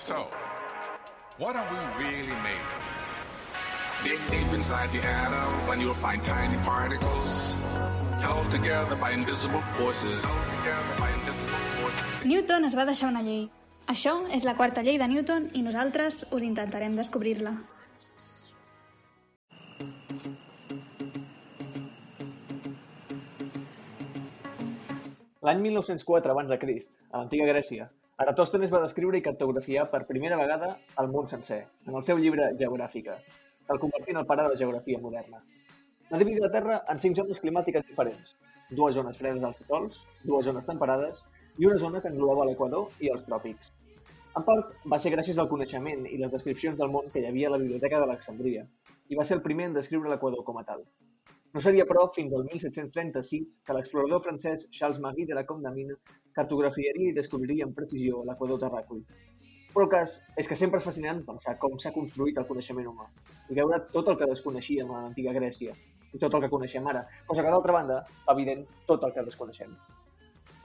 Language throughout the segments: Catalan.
So, what are we really made of? Dig deep inside the atom and you'll find tiny particles held together by invisible forces. Together by invisible forces. Newton es va deixar una llei. Això és la quarta llei de Newton i nosaltres us intentarem descobrir-la. L'any 1904 abans de Crist, a l'antiga Grècia, Eratòstenes va descriure i cartografiar per primera vegada el món sencer, en el seu llibre Geogràfica, el convertí en el pare de la geografia moderna. Va dividir la Terra en cinc zones climàtiques diferents, dues zones fredes als atols, dues zones temperades i una zona que englobava l'Equador i els tròpics. En part, va ser gràcies al coneixement i les descripcions del món que hi havia a la Biblioteca d'Alexandria, i va ser el primer en descriure l'Equador com a tal. No seria, però, fins al 1736 que l'explorador francès Charles Marie de la Condamine cartografiaria i descobriria amb precisió l'Equador terràquid. Però el cas és que sempre és fascinant pensar com s'ha construït el coneixement humà i veure tot el que desconeixíem a l'antiga Grècia i tot el que coneixem ara, cosa que, d'altra banda, evident tot el que desconeixem.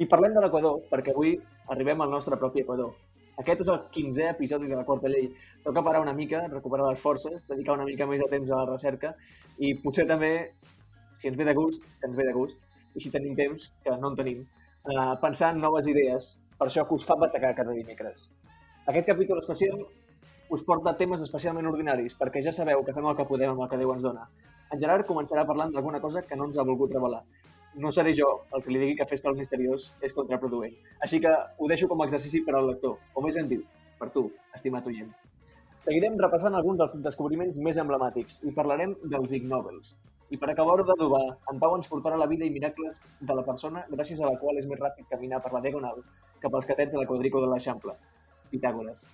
I parlem de l'Equador perquè avui arribem al nostre propi Equador. Aquest és el 15è episodi de la quarta llei. Toca parar una mica, recuperar les forces, dedicar una mica més de temps a la recerca i potser també, si ens ve de gust, que ens ve de gust, i si tenim temps, que no en tenim, eh, pensar en noves idees per això que us fa batacar cada dimecres. Aquest capítol especial us porta temes especialment ordinaris, perquè ja sabeu que fem el que podem amb el que Déu ens dona. En Gerard començarà parlant d'alguna cosa que no ens ha volgut revelar. No seré jo el que li digui que Festa el Misteriós és contraproduent. Així que ho deixo com a exercici per al lector, o més ben dit, per tu, estimat oient. Seguirem repassant alguns dels descobriments més emblemàtics i parlarem dels Ig Nobels. I per acabar d'adobar, en Pau ens portarà la vida i miracles de la persona gràcies a la qual és més ràpid caminar per la diagonal que pels catets de la quadrico de l'Eixample, Pitàgores.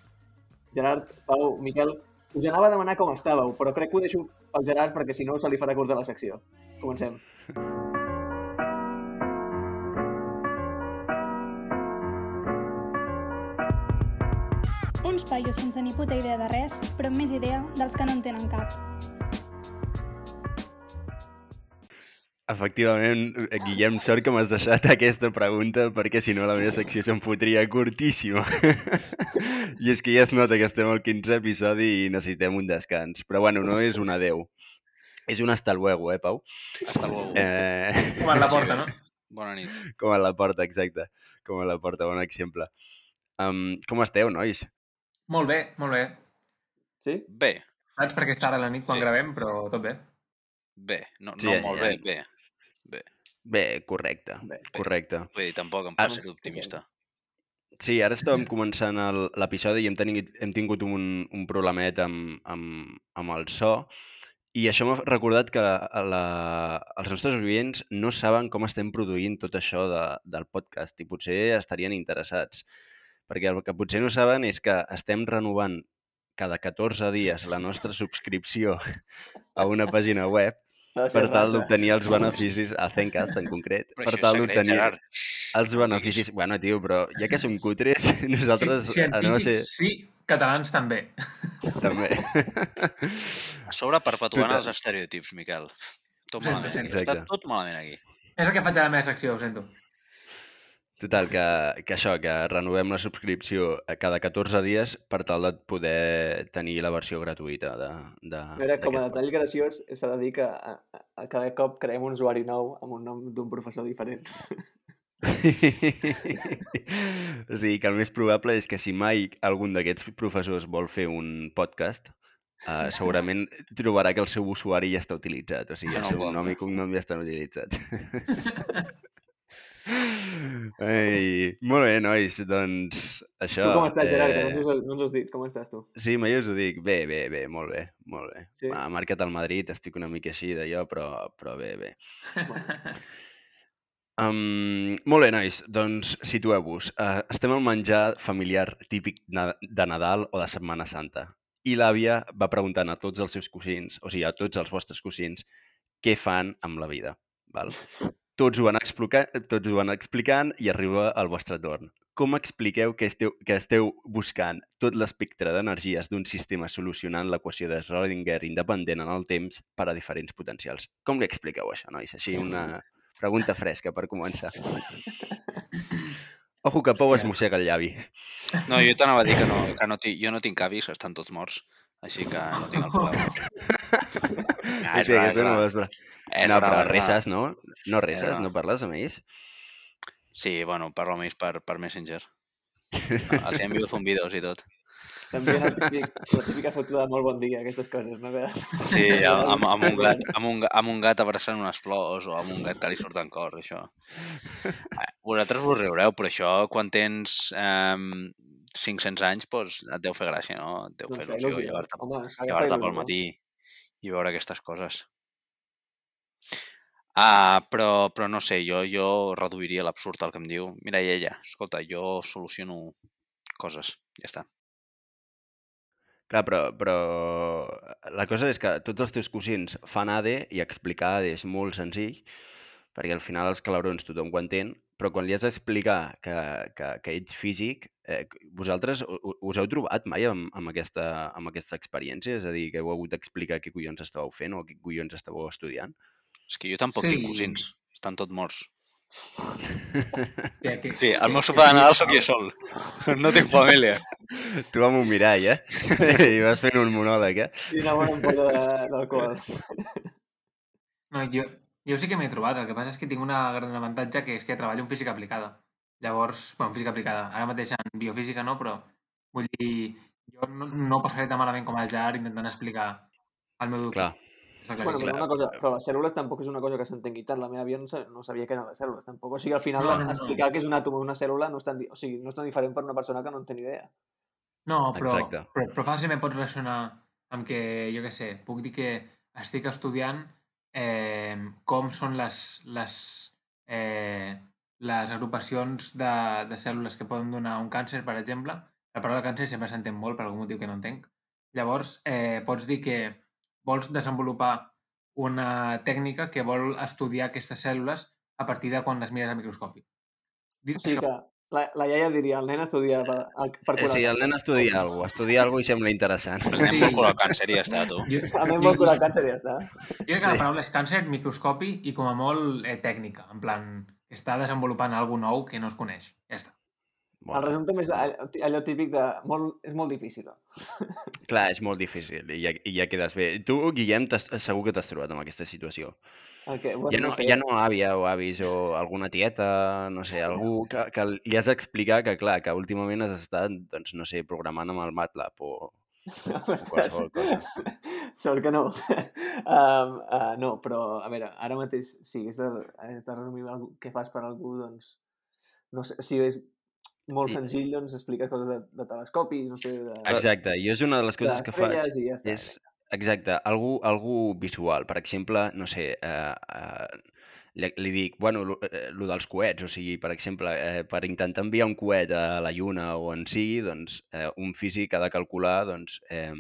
Gerard, Pau, Miquel, us anava a demanar com estàveu, però crec que ho deixo pel Gerard perquè si no se li farà curt de la secció. Comencem. Uns paios sense ni puta idea de res, però amb més idea dels que no en tenen cap. Efectivament, eh, Guillem, sort que m'has deixat aquesta pregunta perquè si no la meva secció se'n fotria curtíssima. I és que ja es nota que estem al 15è episodi i necessitem un descans. Però bueno, no és un adeu. És un hasta luego, eh, Pau? Hasta luego. Eh... Com en la porta, no? Bona nit. Com a la porta, exacte. Com a la porta, bon exemple. Um, com esteu, nois? Molt bé, molt bé. Sí? Bé, Saps perquè és tard a la nit quan Sí. gravem, però tot bé. bé. No, Sí, no ja- molt ja- bé, bé. Bé, correcte, Bé. correcte. Vull dir, tampoc em poso d'optimista. Sí, ara estàvem començant el- l'episodi i hem, tenit, hem tingut un, un problemet amb, amb, amb el so i això m'ha recordat que a la, els nostres oients no saben com estem produint tot això de, del podcast i potser estarien interessats. Perquè el que potser no saben és que estem renovant cada 14 dies la nostra subscripció a una pàgina web per tal d'obtenir els beneficis, a Zencast en concret, Però per tal d'obtenir els beneficis... Bueno, tio, però ja que som cutres, nosaltres Sí, a ser... científics sí, catalans també. També. A sobre perpetuant Total. els estereotips, Miquel. Tot malament. sí, Està exacte. tot malament aquí. És el que faig a la meva secció, ho sento. Total, que, que això, que renovem la subscripció a cada 14 dies per tal de poder tenir la versió gratuïta de, de A veure, com a detall graciós, s'ha de dir que a, a, a cada cop creem un usuari nou amb un nom d'un professor diferent. o sigui, que el més probable és que si mai algun d'aquests professors vol fer un podcast, uh, segurament trobarà que el seu usuari ja està utilitzat. O sigui, el no seu nom i cognom ja estan utilitzats. Ei, molt bé, nois, doncs això... tu com estàs, Gerard? No eh, ens, has, no ens has dit. Com estàs tu? Sí, mai us ho dic. Bé, bé, bé, molt bé, molt bé. Sí? Ha marcat el Madrid, estic una mica així d'allò, però, però bé, bé. Um, molt bé, nois, doncs situeu-vos. Uh, estem al menjar familiar típic de Nadal o de Setmana Santa. I l'àvia va preguntant a tots els seus cosins, o sigui, a tots els vostres cosins, què fan amb la vida. Val? Tots ho, van explicar, tots ho van explicant i arriba el vostre torn. Com expliqueu que esteu, que esteu buscant tot l'espectre d'energies d'un sistema solucionant l'equació de Schrödinger independent en el temps per a diferents potencials? Com li expliqueu això, nois? Així una pregunta fresca per començar. Ojo que Pau es mossega el llavi. No, jo t'anava a dir que, no, que no jo no tinc avis, estan tots morts. Així que no tinc el problema. Ah, és Sí, que tu és no vas... bra- És No, però reses, no? No reses, no parles amb ells? Sí, bueno, parlo amb ells per, per Messenger. Els he enviat zumbidos i tot. També típic, la típica foto de molt bon dia, aquestes coses, no? Que... Sí, amb, amb, amb, un gat, amb, un, amb un gat abraçant unes flors o amb un gat que li surten cors, això. Eh, Vosaltres us riureu, però això, quan tens um, 500 anys, doncs et deu fer gràcia, no? Et deu fer Doncs fa il·lusió llevar-te llevar-te pel matí i veure aquestes coses. Ah, però, però no sé, jo, jo reduiria l'absurd al que em diu. Mira, i ella, escolta, jo soluciono coses, ja està. Clar, però, però la cosa és que tots els teus cosins fan AD i explicar AD és molt senzill, perquè al final els calabrons tothom ho entén, però quan li has d'explicar que, que, que ets físic, eh, vosaltres us heu trobat mai amb, amb, aquesta, amb aquesta experiència? És a dir, que heu hagut d'explicar què collons estàveu fent o què collons estàveu estudiant? És que jo tampoc tinc Sí. cosins, estan tots morts. Hòstia, que, Sí, el meu sopar de Nadal sóc jo sol. No tinc família. tu amb un mirall, eh? I vas fent un monòleg, eh? I una bona ampolla de- d'alcohol. No, jo, jo sí que m'he trobat. El que passa és que tinc una gran avantatge que és que treballo en física aplicada. Llavors, bueno, en física aplicada. Ara mateix en biofísica no, però vull dir, jo no, no passaré tan malament com el Jar intentant explicar al meu doctor. Clar. Està Bueno, claríssim. però una cosa, però les cèl·lules tampoc és una cosa que s'entengui tant. La meva àvia no, sa- no sabia què eren les cèl·lules, tampoc. O sigui, al final, No, no, no. explicar què és un àtom o una cèl·lula no és, tan, o sigui, no és tan diferent per una persona que no en té ni idea. No, però, Exacte. però, però fàcilment pots relacionar amb que, jo què sé, puc dir que estic estudiant eh, com són les, les, eh, les agrupacions de, de cèl·lules que poden donar un càncer, per exemple. La paraula càncer sempre s'entén molt per algun motiu que no entenc. Llavors, eh, pots dir que vols desenvolupar una tècnica que vol estudiar aquestes cèl·lules a partir de quan les mires al microscopi. Dit O sigui això, que la, la iaia diria, el nen estudia per, el- per Eh, curar sí, el nen estudia alguna cosa, estudia alguna cosa i sembla interessant. El nen vol curar el càncer i ja està, tu. jo, El nen vol curar càncer i ja està. Jo crec que la paraula és càncer, microscopi i com a molt eh, tècnica, en plan, que està desenvolupant alguna nou que no es coneix. Ja està. El resum també és allò, allò típic de... Molt, és molt difícil. Clar, és molt difícil i ja, i ja quedes bé. Tu, Guillem, segur que t'has trobat amb aquesta situació. El que, bueno, Ja no, sé, ja no àvia o avis o alguna tieta, no sé, algú que, que li has d'explicar que, clar, que últimament has estat, doncs, no sé, programant amb el MATLAB o, Ostres, sort que no. um, uh, no, però, a veure, ara mateix, si hagués de, hagués de resumir algú, què fas per algú, doncs, no sé, si és molt senzill, doncs expliques coses de, de telescopis, no sé, de, Exacte, jo és una de les coses que faig. i ja està. És, exacte, algú, algú visual. Per exemple, no sé, eh, eh, li, li dic, bueno, lo, eh, dels coets, o sigui, per exemple, eh, per intentar enviar un coet a la Lluna o en sigui, doncs, eh, un físic ha de calcular, doncs, eh,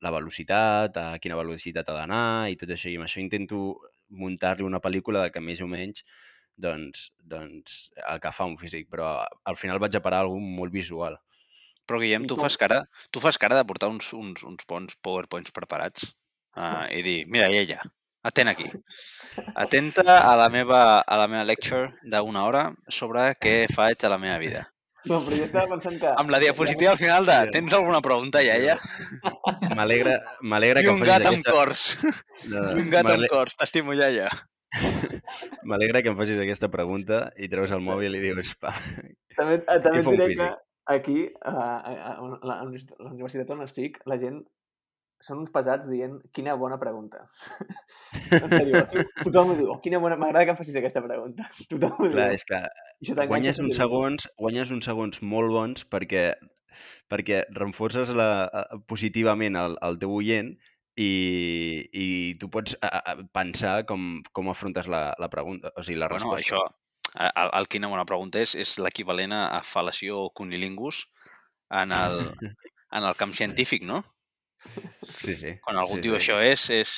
la velocitat, a quina velocitat ha d'anar i tot això. I amb això intento muntar-li una pel·lícula de que més o menys doncs, doncs el que fa un físic, però al final vaig a parar a algú molt visual. Però, Guillem, tu fas cara, tu fas cara de portar uns, uns, uns bons PowerPoints preparats uh, i dir, mira, ella, atent aquí. Atenta a la meva, a la meva lecture d'una hora sobre què faig a la meva vida. No, però jo estava pensant que... Amb la diapositiva al final de, tens alguna pregunta, iaia? M'alegra m'alegra I que un em facis gat amb aquesta... cors. No, I un gat amb cors. T'estimo, iaia. M'alegra que em facis aquesta pregunta i treus el mòbil i dius, pa, També, eh, també et diré que? Aquí, a, a, a, la, a la universitat on estic, la gent són uns pesats dient quina bona pregunta. en sèrio, tothom ho diu, oh, quina bona... M'agrada que em facis aquesta pregunta. Tothom ho clar, diu. és que guanyes uns segons, guanyes uns segons molt bons perquè perquè reforces la, positivament el, el teu oient i, i tu pots a, a, pensar com, com afrontes la, la pregunta, o sigui, la Bueno, resposta. això, el, el quina bona pregunta és, és l'equivalent a, a fal·lació cunilingus en el, en el camp científic, no? Sí, sí. Quan algú sí, diu sí. això és... és...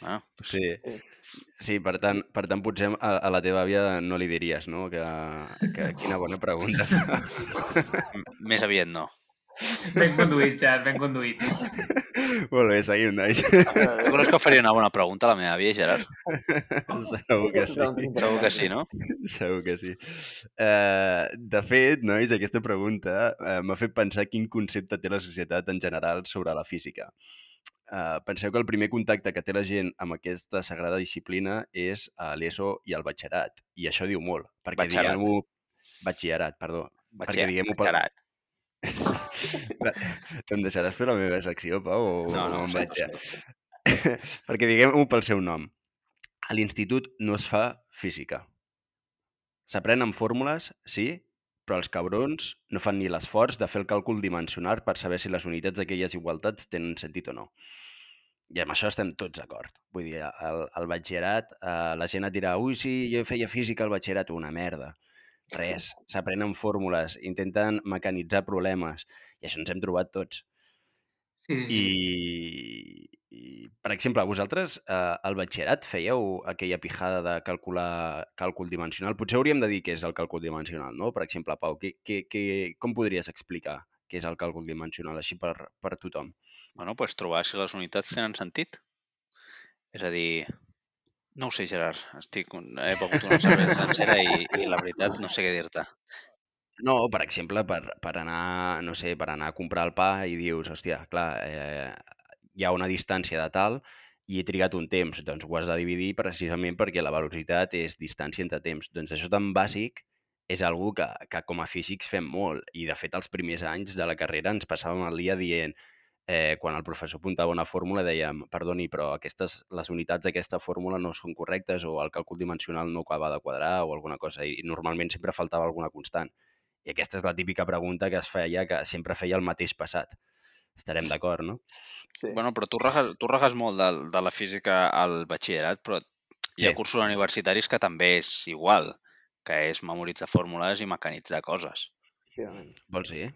Bueno, pues, Sí. Sí. Per tant, per tant potser a, a la teva àvia no li diries, no? Que, que quina bona pregunta. més aviat no. Ben conduït, Jar, ben conduït. Molt bé, seguim, nois. Tu creus que faria una bona pregunta a la meva àvia, Gerard? Segur que sí. Segur que sí, no? Segur que sí. Uh, de fet, nois, aquesta pregunta uh, m'ha fet pensar quin concepte té la societat en general sobre la física. Uh, penseu que el primer contacte que té la gent amb aquesta sagrada disciplina és a l'ESO i al batxillerat. I això diu molt, perquè Batxillerat. diguem-ho... Batxillerat, perdó. Perquè diguem-ho per... Em deixaràs fer la meva secció, Pau? O, No, no, o em sí, vaig ja? perquè diguem-ho pel seu nom. A l'institut no es fa física. S'aprenen fórmules, sí, però els cabrons no fan ni l'esforç de fer el càlcul dimensionar per saber si les unitats d'aquelles igualtats tenen sentit o no. I amb això estem tots d'acord. Vull dir, al, al batxillerat eh, la gent et dirà ui, sí, jo feia física al batxillerat, una merda. Res, s'aprenen fórmules, intenten mecanitzar problemes, i això ens hem trobat tots. Sí, sí. I, i per exemple, vosaltres eh, al batxillerat fèieu aquella pijada de calcular càlcul dimensional? Potser hauríem de dir què és el càlcul dimensional, no? Per exemple, Pau, què, què, què, com podries explicar què és el càlcul dimensional així per, per tothom? Bueno, doncs trobar si les unitats tenen sentit. És a dir, no ho sé, Gerard. Estic, he begut una cervesa i, i la veritat no sé què dir-te. No, per exemple, per, per anar, no sé, per anar a comprar el pa i dius, hòstia, clar, eh, hi ha una distància de tal i he trigat un temps, doncs ho has de dividir precisament perquè la velocitat és distància entre temps. Doncs això tan bàsic és algú que, que com a físics fem molt i de fet els primers anys de la carrera ens passàvem el dia dient eh, quan el professor apuntava una fórmula dèiem, perdoni, però aquestes, les unitats d'aquesta fórmula no són correctes o el càlcul dimensional no acaba de quadrar o alguna cosa i normalment sempre faltava alguna constant. I aquesta és la típica pregunta que es feia, que sempre feia el mateix passat. Estarem d'acord, no? Sí. Bueno, però tu regues, tu regues molt de, de la física al batxillerat, però hi ha Sí. cursos universitaris que també és igual, que és memoritzar fórmules i mecanitzar coses. Efectivament. Vols dir?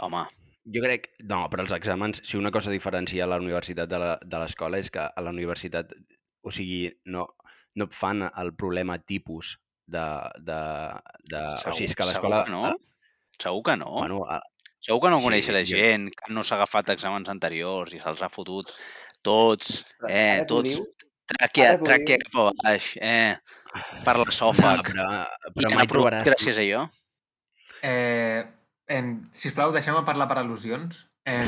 Home, Jo crec... No, però els exàmens, si una cosa diferencia la universitat de la- de l'escola és que a la universitat, o sigui, no, no et fan el problema tipus de... de, de o sigui, és que a segur l'escola... que no? Segur que no? Bueno, a, Segur que no Sí, coneixerà jo- gent que no s'ha agafat exàmens anteriors i se'ls ha fotut tots, eh, tots, tràquea diu- cap a baix, eh, per no, l'esòfag. però, I però t'han mai trobaràs... gràcies a allò? Eh, em, sisplau, deixeu-me parlar per al·lusions. Eh,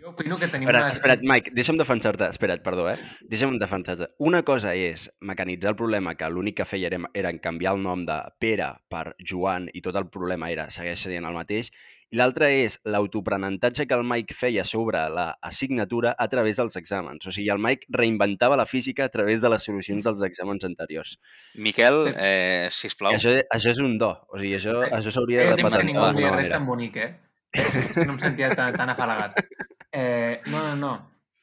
jo opino que tenim Espera't, unes... espera't, Mike, deixa'm defensar-te. Espera't, perdó, eh? Deixa'm defensar-te. Una cosa és mecanitzar el problema, que l'únic que feia era, era canviar el nom de Pere per Joan i tot el problema era segueix sent el mateix. I l'altra és l'autoprenentatge que el Mike feia sobre la assignatura a través dels exàmens. O sigui, el Mike reinventava la física a través de les solucions dels exàmens anteriors. Miquel, eh, sisplau. I això, això és un do. O sigui, això, això s'hauria de que patentar ningú em deia d'alguna res tan bonic, eh? És, que no em sentia tan, tan afalagat. Eh, no, no, no.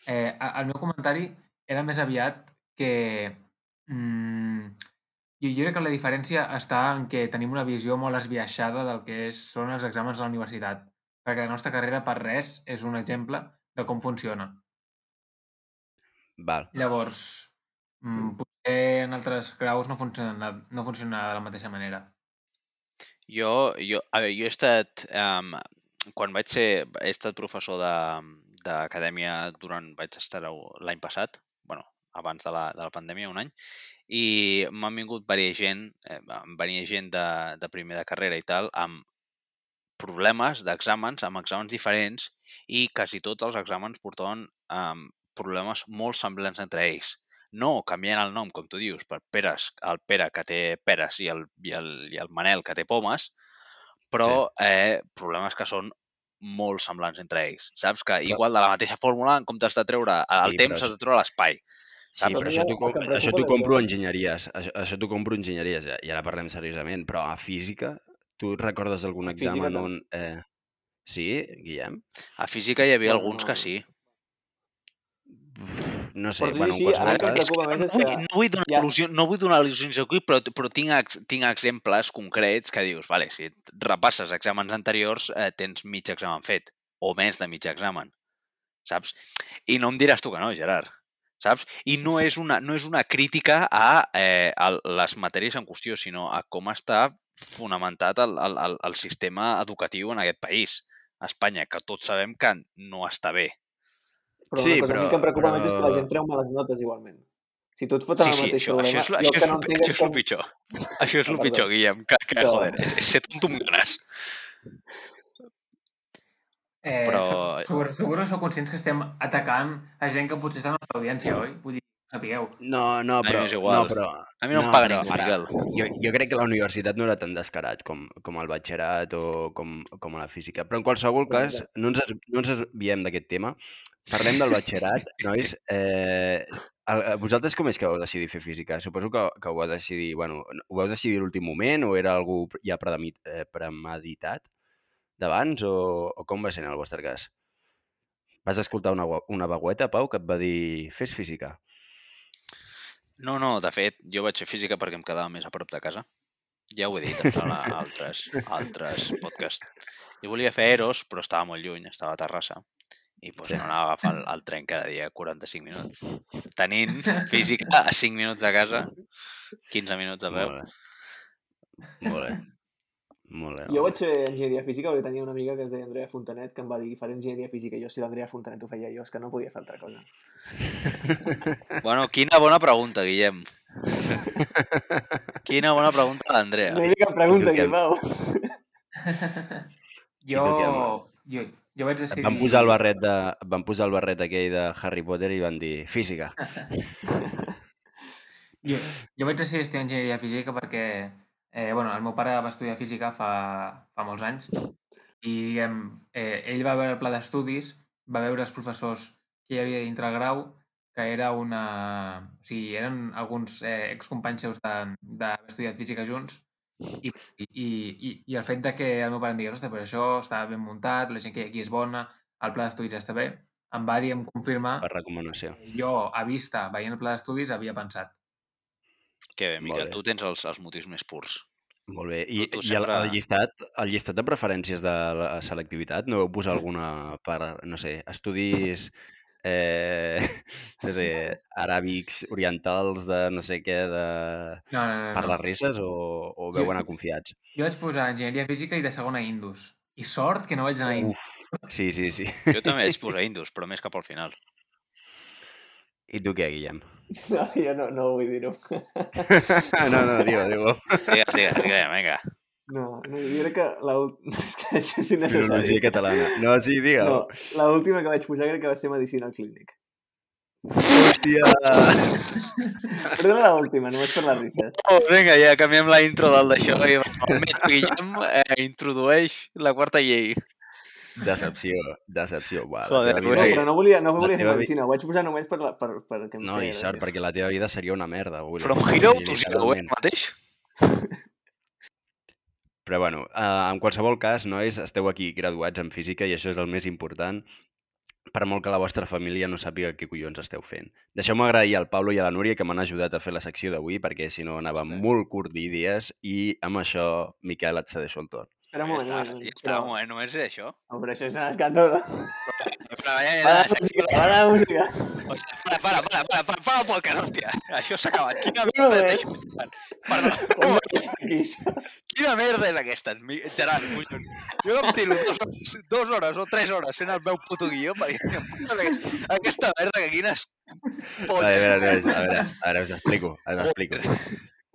Eh, el meu comentari era més aviat que... Mm, jo, jo crec que la diferència està en que tenim una visió molt esbiaixada del que és, són els exàmens a la universitat. Perquè la nostra carrera, per res, és un exemple de com funciona. Val. Llavors, mm, potser en altres graus no funciona, no funciona de la mateixa manera. Jo, jo, a veure, jo he estat, um, quan vaig ser, he estat professor de- d'acadèmia durant, vaig estar l'any passat, bueno, abans de la, de la pandèmia, un any, i m'han vingut varia gent, eh, venia gent de, de primer de carrera i tal, amb problemes d'exàmens, amb exàmens diferents, i quasi tots els exàmens portaven um, problemes molt semblants entre ells. No canviant el nom, com tu dius, per Peres, el Pere que té peres i el, i el, i el Manel que té pomes, però eh, problemes que són molt semblants entre ells. Saps? Que igual de la mateixa fórmula, en comptes de treure el Sí, temps, però- has de treure l'espai. Sí, Saps? però Però això t'ho com, que això compro enginyeries. Això, això t'ho compro a enginyeries, ja, i ara parlem seriosament. Però a física, tu recordes algun A física examen tam- on... Eh... Sí, Guillem? A física hi havia Bueno, alguns que no- sí. Uf, No sé, bueno, en així, ara qualsevol que cas... Que no, vull, que no, vull donar ja- al·lusió, no vull donar al·lusions aquí, però, però tinc, ex, tinc exemples concrets que dius, vale, si repasses exàmens anteriors, eh, tens mig examen fet, o més de mig examen, saps? I no em diràs tu que no, Gerard, saps? I no és una, no és una crítica a, eh, a les matèries en qüestió, sinó a com està fonamentat el, el, el, el sistema educatiu en aquest país, a Espanya, que tots sabem que no està bé. Però Sí, una cosa a mi però- que em preocupa però- més és que la gent treu males notes igualment. Si tu et foten Sí, el sí, mateix això, problema, això és, això és, no això és és el com... pitjor. Això és Ah, el pitjor, Guillem, que, que No. joder, és, és ser tonto amb ganes. Eh, Però-. Suposo, suposo que sou conscients que estem atacant a gent que potser és la nostra audiència, oi? Vull dir, sapigueu. No, no, A mi però... m'és igual. No, però, A mi no, em paga ningú, Miquel. Jo, jo crec que la universitat no era tan descarat com, com el batxillerat o com, com a la física. Però en qualsevol cas, no ens, no ens desviem d'aquest tema. Parlem del batxillerat, nois. Eh, el- vosaltres com és que vau decidir fer física? Suposo que, que ho vau decidir, bueno, ho vau decidir a l'últim moment o era algú ja eh, premeditat d'abans o, o com va ser en el vostre cas? Vas escoltar una, una vagueta, Pau, que et va dir fes física? No, no, de fet, jo vaig fer física perquè em quedava més a prop de casa. Ja ho he dit en altres, altres podcasts. Jo volia fer Eros, però estava molt lluny, estava a Terrassa. I doncs, no anava a agafar el, el tren cada dia 45 minuts. Tenint física a 5 minuts de casa, 15 minuts a peu. Molt bé. Molt bé. Molt bé. Jo vaig fer enginyeria física perquè tenia una amiga que es deia Andrea Fontanet que em va dir faré enginyeria física i jo si l'Andrea Fontanet ho feia jo és que no podia fer altra cosa. Bueno, quina bona pregunta, Guillem. Quina bona pregunta d'Andrea. No hi havia cap pregunta. Pau. Jo, jo, jo vaig Et decidir... van posar el barret de, et van posar el barret aquell de Harry Potter i van dir física. Jo, jo vaig decidir estudiar enginyeria física perquè eh, bueno, el meu pare va estudiar física fa, fa molts anys i diguem, eh, ell va veure el pla d'estudis, va veure els professors que hi havia dintre el grau, que era una... O sigui, eren alguns eh, excompanys seus de- d'haver estudiat física junts i, i, i, i el fet de que el meu pare em digués, ostres, però això està ben muntat, la gent que hi ha aquí és bona, el pla d'estudis està bé, em va dir, em confirmar, Per recomanació. jo, a vista, veient el pla d'estudis, havia pensat Que bé, Miquel, tu tens els, els motius més purs. Molt bé. I, Tu- tu i el, el, sempre- llistat, el llistat de preferències de la selectivitat, no vau posar alguna per, no sé, estudis eh, no sé, aràbics, orientals, de no sé què, de... No, no, no. per no. les risses o, o veu anar confiats? Jo vaig posar enginyeria física i de segona Indus. I sort que no vaig anar a Indus. Sí, sí, sí. Jo també vaig posar Indus, però més cap al final. I tu què, Guillem? No, jo no, no vull dir-ho. no, no, digue, digue. Digues, digues, digues, vinga. No, no, jo crec que la... és que això és innecessari. Filologia catalana. No, sí, digue. No, l'última que vaig posar crec que va ser medicina al clínic. Hòstia! Però era l'última, només per les risses. Oh, vinga, ja canviem la intro del d'això i el metge Guillem eh, introdueix la quarta llei. Decepció, decepció. La Joder, No, però no volia, no volia La fer medicina, ho vaig posar només per, la, per, per que No, i feia sort, perquè la teva vida seria una merda. Vull From sí, Hero to Zero, eh, mateix? Però bueno, eh, en qualsevol cas, nois, esteu aquí graduats en física i això és el més important per molt que la vostra família no sàpiga què collons esteu fent. Deixeu-me agrair al Pablo i a la Núria que m'han ajudat a fer la secció d'avui perquè si no anava Ostres. molt curt d'idees i amb això, Miquel, et cedeixo el torn. Ja moment, està, un moment. ja està, un moment, només és això. Oh, però això és un escàndol. Però, ja, ja, Para música, para música. Para, para, para, para, para, para el podcast, hòstia. Això s'ha acabat. Quina merda és això? Perdó, quina merda és aquesta? Gerard, collons. Jo em tiro dues hores, dues hores o tres hores fent el meu puto guió perquè aquesta, merda que quines A veure, a veure, a veure, a veure, us explico, us explico.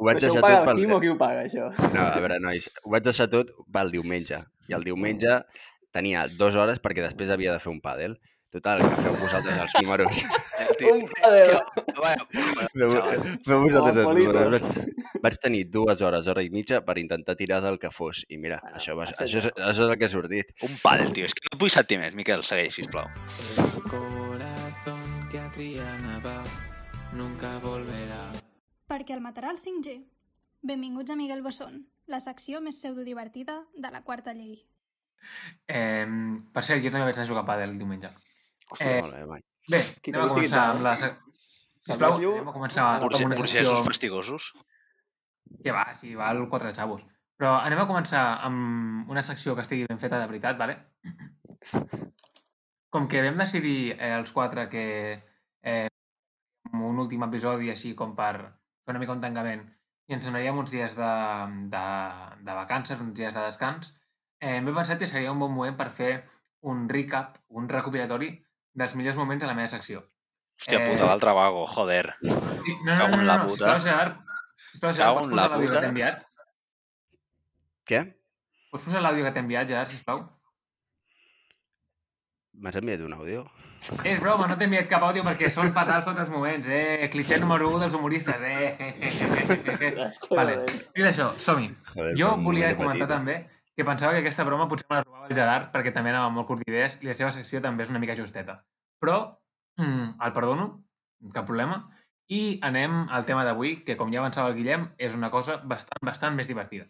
Ho vaig això ho deixar paga tot el pel... Quim o qui ho paga, això? No, a veure, nois, ho vaig deixar tot pel diumenge. I el diumenge tenia dues hores perquè després havia de fer un pàdel. Total, que feu vosaltres els números. El Un. Vaya, Feu, vosaltres els números. Vaig, vaig tenir dues hores, hora i mitja per intentar tirar del que fos. I mira, Bueno, això, va, això, és, això és el que ha sortit. Un pàdel, tio. És que no et vull sentir més. Miquel, segueix, sisplau. El corazón que a Triana va nunca volverá. Perquè el matarà el 5G. Benvinguts a Miguel Bosson, la secció més pseudodivertida de la quarta llei. Eh, per cert, jo també vaig anar a jugar a pàdel el diumenge. Hòstia, Eh, Molt bé, vai. Bé, Qui anem a començar amb la... Sisplau, anem a començar amb una Burgesos secció... fastigosos. Que va, sí, val quatre xavos. Però anem a començar amb una secció que estigui ben feta de veritat, vale? Com que vam decidir eh, els quatre que eh, un últim episodi així com per fer una mica un tancament i ens anaríem uns dies de, de, de vacances, uns dies de descans, eh, m'he pensat que seria un bon moment per fer un recap, un recopilatori dels millors moments de la meva secció. Hòstia Eh, puta, l'altre vago, joder. Sí, no, no, no, no, la no, puta. sisplau, Gerard, sisplau, Gerard, Cago pots en posar la l'àudio que puta. t'he enviat? Què? Pots posar l'àudio que t'he enviat, Gerard, sisplau? M'has enviat un àudio? És broma, no t'he enviat cap àudio perquè són fatals tots els moments, eh? Clitxer número 1 dels humoristes, eh? vale, dit això, som-hi. Jo volia comentar també que pensava que aquesta broma potser me la robava el Gerard perquè també anava molt curt d'idees i la seva secció també és una mica justeta. Però mm, el perdono, cap problema, i anem al tema d'avui, que com ja avançava el Guillem, és una cosa bastant, bastant més divertida.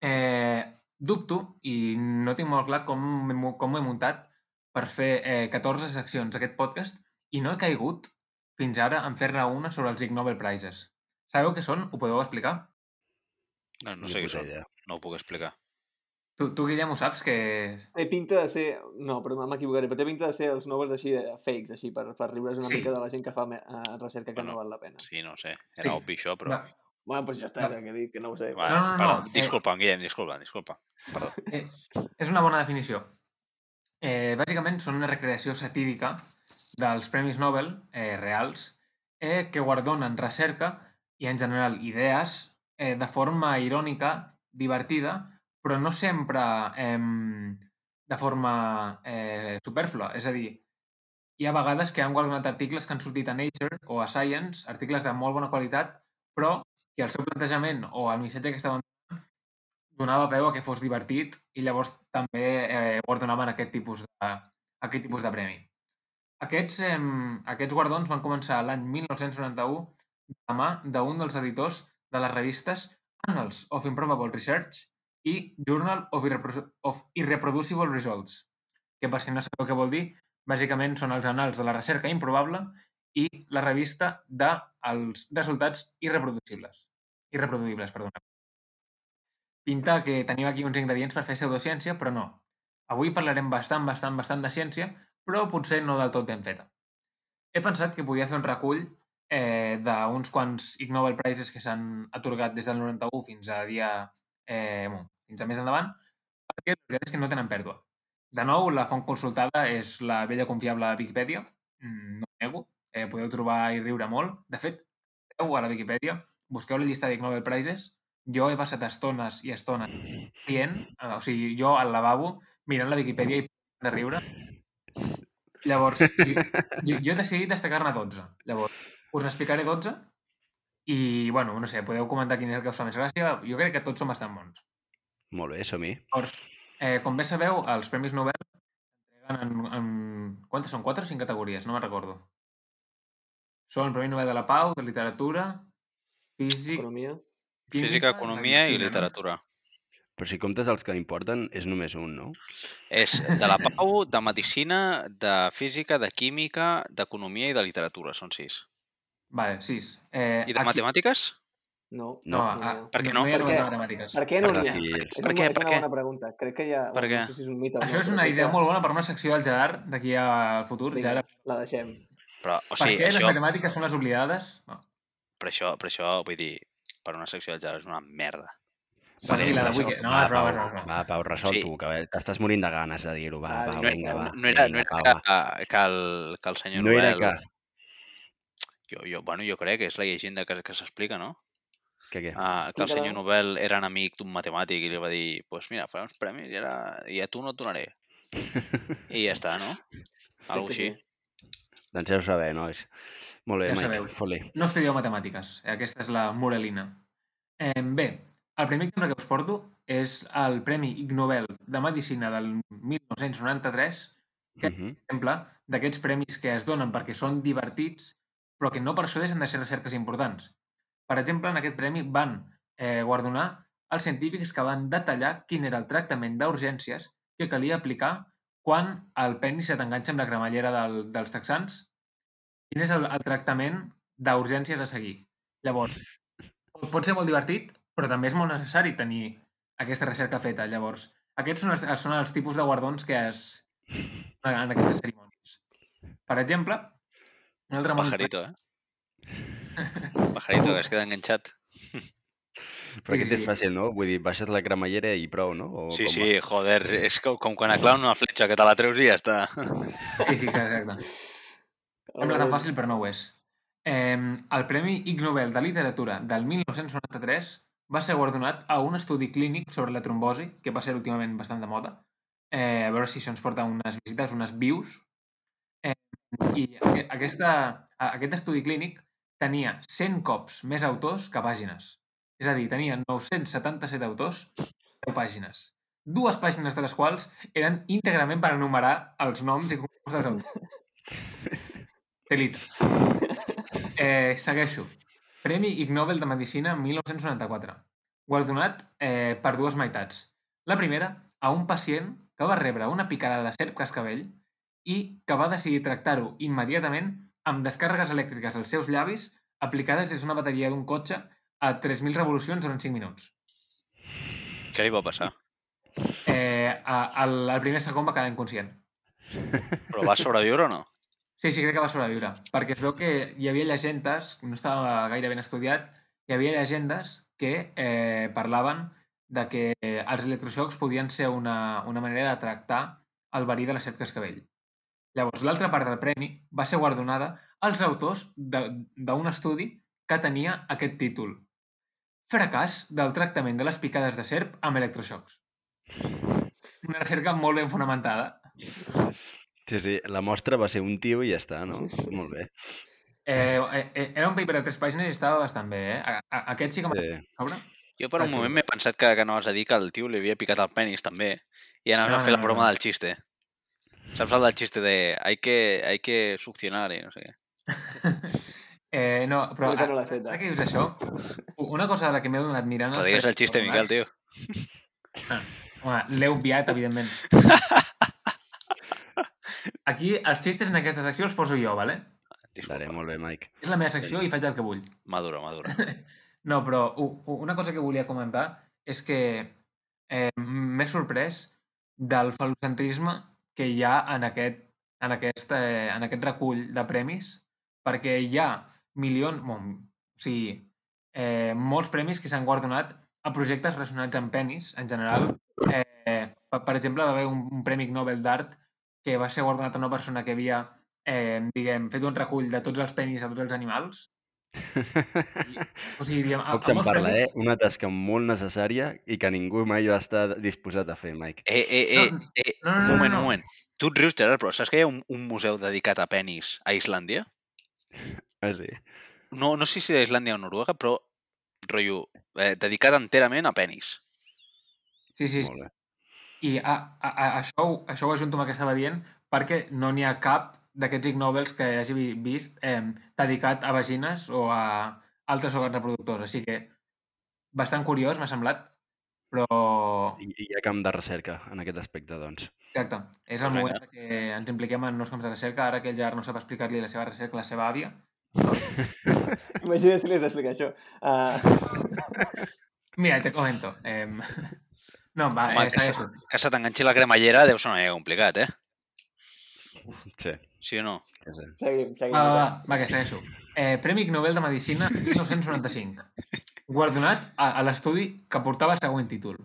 Eh, dubto, i no tinc molt clar com, com ho he muntat per fer eh, 14 seccions d'aquest podcast i no he caigut fins ara en fer-ne una sobre els Ig Nobel Prizes. Sabeu què són? Ho podeu explicar? No, no sé què són. No ho puc explicar. Tu, tu Guillem, ho saps? Que... Té pinta de ser... No, però m'equivocaré, però té pinta de ser els Nobels així, eh, fakes, així, per, per riure's una Sí. mica de la gent que fa me- eh, recerca que Bueno, no val la pena. Sí, no ho sé. Sí. Era obvi això, però... Va, Bueno, doncs ja està, ja que he dit que no ho sé. Va, No, no, no, perdó. eh. Disculpa, Guillem, disculpa, disculpa. Perdó. Eh, és una bona definició. Eh, bàsicament són una recreació satírica dels Premis Nobel eh, reals eh, que guardonen recerca i, en general, idees eh, de forma irònica, divertida, però no sempre eh, de forma eh, superflua. És a dir, hi ha vegades que han guardonat articles que han sortit a Nature o a Science, articles de molt bona qualitat, però que el seu plantejament o el missatge que estaven donava peu a que fos divertit i llavors també eh, guardonaven aquest tipus de, aquest tipus de premi. Aquests, eh, aquests guardons van començar l'any 1991 de mà d'un dels editors de les revistes Annals of Improbable Research i Journal of, Irrepro of Irreproducible Results, que per si no sabeu què vol dir, bàsicament són els anals de la recerca improbable i la revista dels resultats irreproducibles. Irreproduïbles, perdona pinta que tenim aquí uns ingredients per fer pseudociència, però no. Avui parlarem bastant, bastant, bastant de ciència, però potser no del tot ben feta. He pensat que podia fer un recull eh, d'uns quants Ig Nobel Prizes que s'han atorgat des del 91 fins a dia eh, bueno, fins a més endavant, perquè la veritat és que no tenen pèrdua. De nou, la font consultada és la vella confiable Wikipedia, mm, no ho nego, eh, podeu trobar i riure molt. De fet, a la Wikipedia, busqueu la llista d'Ig Nobel Prizes, jo he passat estones i estones rient, eh, o sigui, jo al lavabo mirant la Wikipedia i de riure. Llavors, jo, jo, jo he decidit destacar-ne 12. Llavors, us n'explicaré 12 i, bueno, no sé, podeu comentar quin és el que us fa més gràcia. Jo crec que tots són bastant bons. Molt bé, som-hi. Llavors, eh, com bé sabeu, els Premis Nobel s'entreguen en, en... Quantes són? 4 o 5 categories? No me'n recordo. Són el Premi Nobel de la Pau, de Literatura, Físic, Economia. Física, economia i literatura. Però si comptes els que importen, és només un, no? És de la Pau, de medicina, de física, de química, d'economia i de literatura. Són sis. Vale, 6. Eh, I de matemàtiques? No. No, no, a, no. Per què no? no Per què? matemàtiques. Per què no Per n'hi ha? És, Per una, què? és Per una què? bona pregunta. Crec que ha... Per què? No sé si és un mite o no. Això és una idea molt bona per una secció del Gerard d'aquí al futur. Vinga, Gerard, la deixem. Però, o per sigui, què les això, matemàtiques són les oblidades? No. per això, per això, vull dir, per una secció del Gerard és una merda. Vale, i la d'avui no, va, és broma, Pau, és broma. Va, Pau, resol Sí. tu, que t'estàs morint de ganes de dir-ho. Va, va, no- vinga, va. no, era, no era que, va. que, el, que el senyor No era Nobel... que... Jo, jo, bueno, jo crec que és la llegenda que, que s'explica, no? Que què? Ah, que el senyor Nobel era enemic d'un matemàtic i li va dir pues mira, faré uns premis i, ara, i a tu no et donaré. I ja està, no? Algo així. sí. Doncs ja ho sabeu, nois. Molt bé, Ja Mike, sabeu. fot-li. No estudieu matemàtiques. Aquesta és la moralina. Eh, bé, el primer exemple que us porto és el Premi Ig Nobel de Medicina del 1993, que Mhm. exemple d'aquests premis que es donen perquè són divertits, però que no per això deixen de ser recerques importants. Per exemple, en aquest premi van eh, guardonar els científics que van detallar quin era el tractament d'urgències que calia aplicar quan el penis se t'enganxa amb la cremallera del, dels texans. Quin és el, el tractament d'urgències a seguir. Llavors, pot ser molt divertit, però també és molt necessari tenir aquesta recerca feta. Llavors, aquests són els, són els tipus de guardons que es, en aquestes cerimònies. Per exemple, un altre Pajarito, eh? Pajarito, que es queda enganxat. Però Sí, aquest és fàcil, no? Vull dir, baixes la cremallera i prou, no? O Sí, com sí, joder, és com, com quan et claven una fletxa que te la treus i ja està. Sí, sí, exacte. Sembla tan fàcil, però no ho és. Eh, el Premi Ig Nobel de Literatura del 1993 va ser guardonat a un estudi clínic sobre la trombosi, que va ser últimament bastant de moda. Eh, a veure si això ens porta unes visites, unes views. Eh, I aqu- aquesta, aquest estudi clínic tenia 100 cops més autors que pàgines. És a dir, tenia 977 autors, 10 pàgines. Dues pàgines de les quals eren íntegrament per enumerar els noms i cognoms dels autors. Telita. Eh, segueixo. Premi Ig Nobel de Medicina 1994. Guardonat eh, per dues meitats. La primera, a un pacient que va rebre una picada de serp cascabell i que va decidir tractar-ho immediatament amb descàrregues elèctriques als seus llavis aplicades des d'una bateria d'un cotxe a 3.000 revolucions durant 5 minuts. Què li va passar? Eh, a, el, el primer segon va quedar inconscient. Però va sobreviure o no? Sí, sí, crec que va sobreviure, perquè es veu que hi havia llegendes, no estava gaire ben estudiat, hi havia llegendes que eh, parlaven de que els electroxocs podien ser una, una manera de tractar el verí de la serp cascabell. Llavors, l'altra part del premi va ser guardonada als autors d'un estudi que tenia aquest títol. Fracàs del tractament de les picades de serp amb electroxocs. Una recerca molt ben fonamentada. Sí, sí, la mostra va ser un tio i ja està, no? Molt bé. Eh, eh, era un paper de tres pàgines i estava bastant bé, eh? A, a, aquest sí que m'ha Sí. Jo per un Ah, moment m'he pensat que, que anaves a dir que el tio li havia picat el penis també i anaves No, a fer no, la broma no. del xiste. Saps el del xiste de hay que, hay que succionar i no sé què? Eh, no, però no ara, eh? que dius això, una cosa de la que m'he donat mirant... Però digues el xiste, Miquel, tio. Home, l'he obviat, evidentment. Aquí, els xistes en aquesta secció els poso jo, vale? Estaré Disculpa, molt bé, Mike. És la meva secció i faig el que vull. madura, madura. No, però una cosa que volia comentar és que eh, m'he sorprès del falocentrisme que hi ha en aquest, en, aquest, eh, en aquest recull de premis, perquè hi ha milions, bon, o sigui, eh, molts premis que s'han guardonat a projectes relacionats amb penis, en general. Eh, per, per exemple, va haver un, un Premi Nobel d'Art que va ser guardonat a una persona que havia, eh, diguem, fet un recull de tots els penis a tots els animals. I, o sigui, diguem, a, Poc a se'n molts parla, premis... eh? Una tasca molt necessària i que ningú mai va estar disposat a fer, Mike. Eh, eh, eh, No, eh, no, no, un no, moment, no. un moment. Tu et rius, Gerard, però saps que hi ha un, un museu dedicat a penis a Islàndia? Ah, sí? No, no sé si a Islàndia o Noruega, però rotllo, eh, dedicat enterament a penis. Sí, sí, sí. I a, a, a, això, ho- això ho ajunto amb el que estava dient perquè no n'hi ha cap d'aquests Ig Nobels que hagi vi- vist eh, dedicat a vagines o a altres òrgans reproductors. Així que bastant curiós m'ha semblat, però I, hi ha camp de recerca en aquest aspecte, doncs. exacte, és el moment que ens impliquem en nous camps de recerca, ara que el Gerard no sap explicar-li la seva recerca a la seva àvia. Imagina si li has d'explicar això. Uh, Mira, te comento. Eh, no, va, Home, eh, que, se, que se t'enganxi la cremallera deu ser una mica complicat, eh? Sí, Sí o no? sí, sí. seguim, seguim. Va, va, va, va, que segueixo. Eh, Premi Nobel de Medicina 1995. Guardonat a, a l'estudi que portava el següent títol.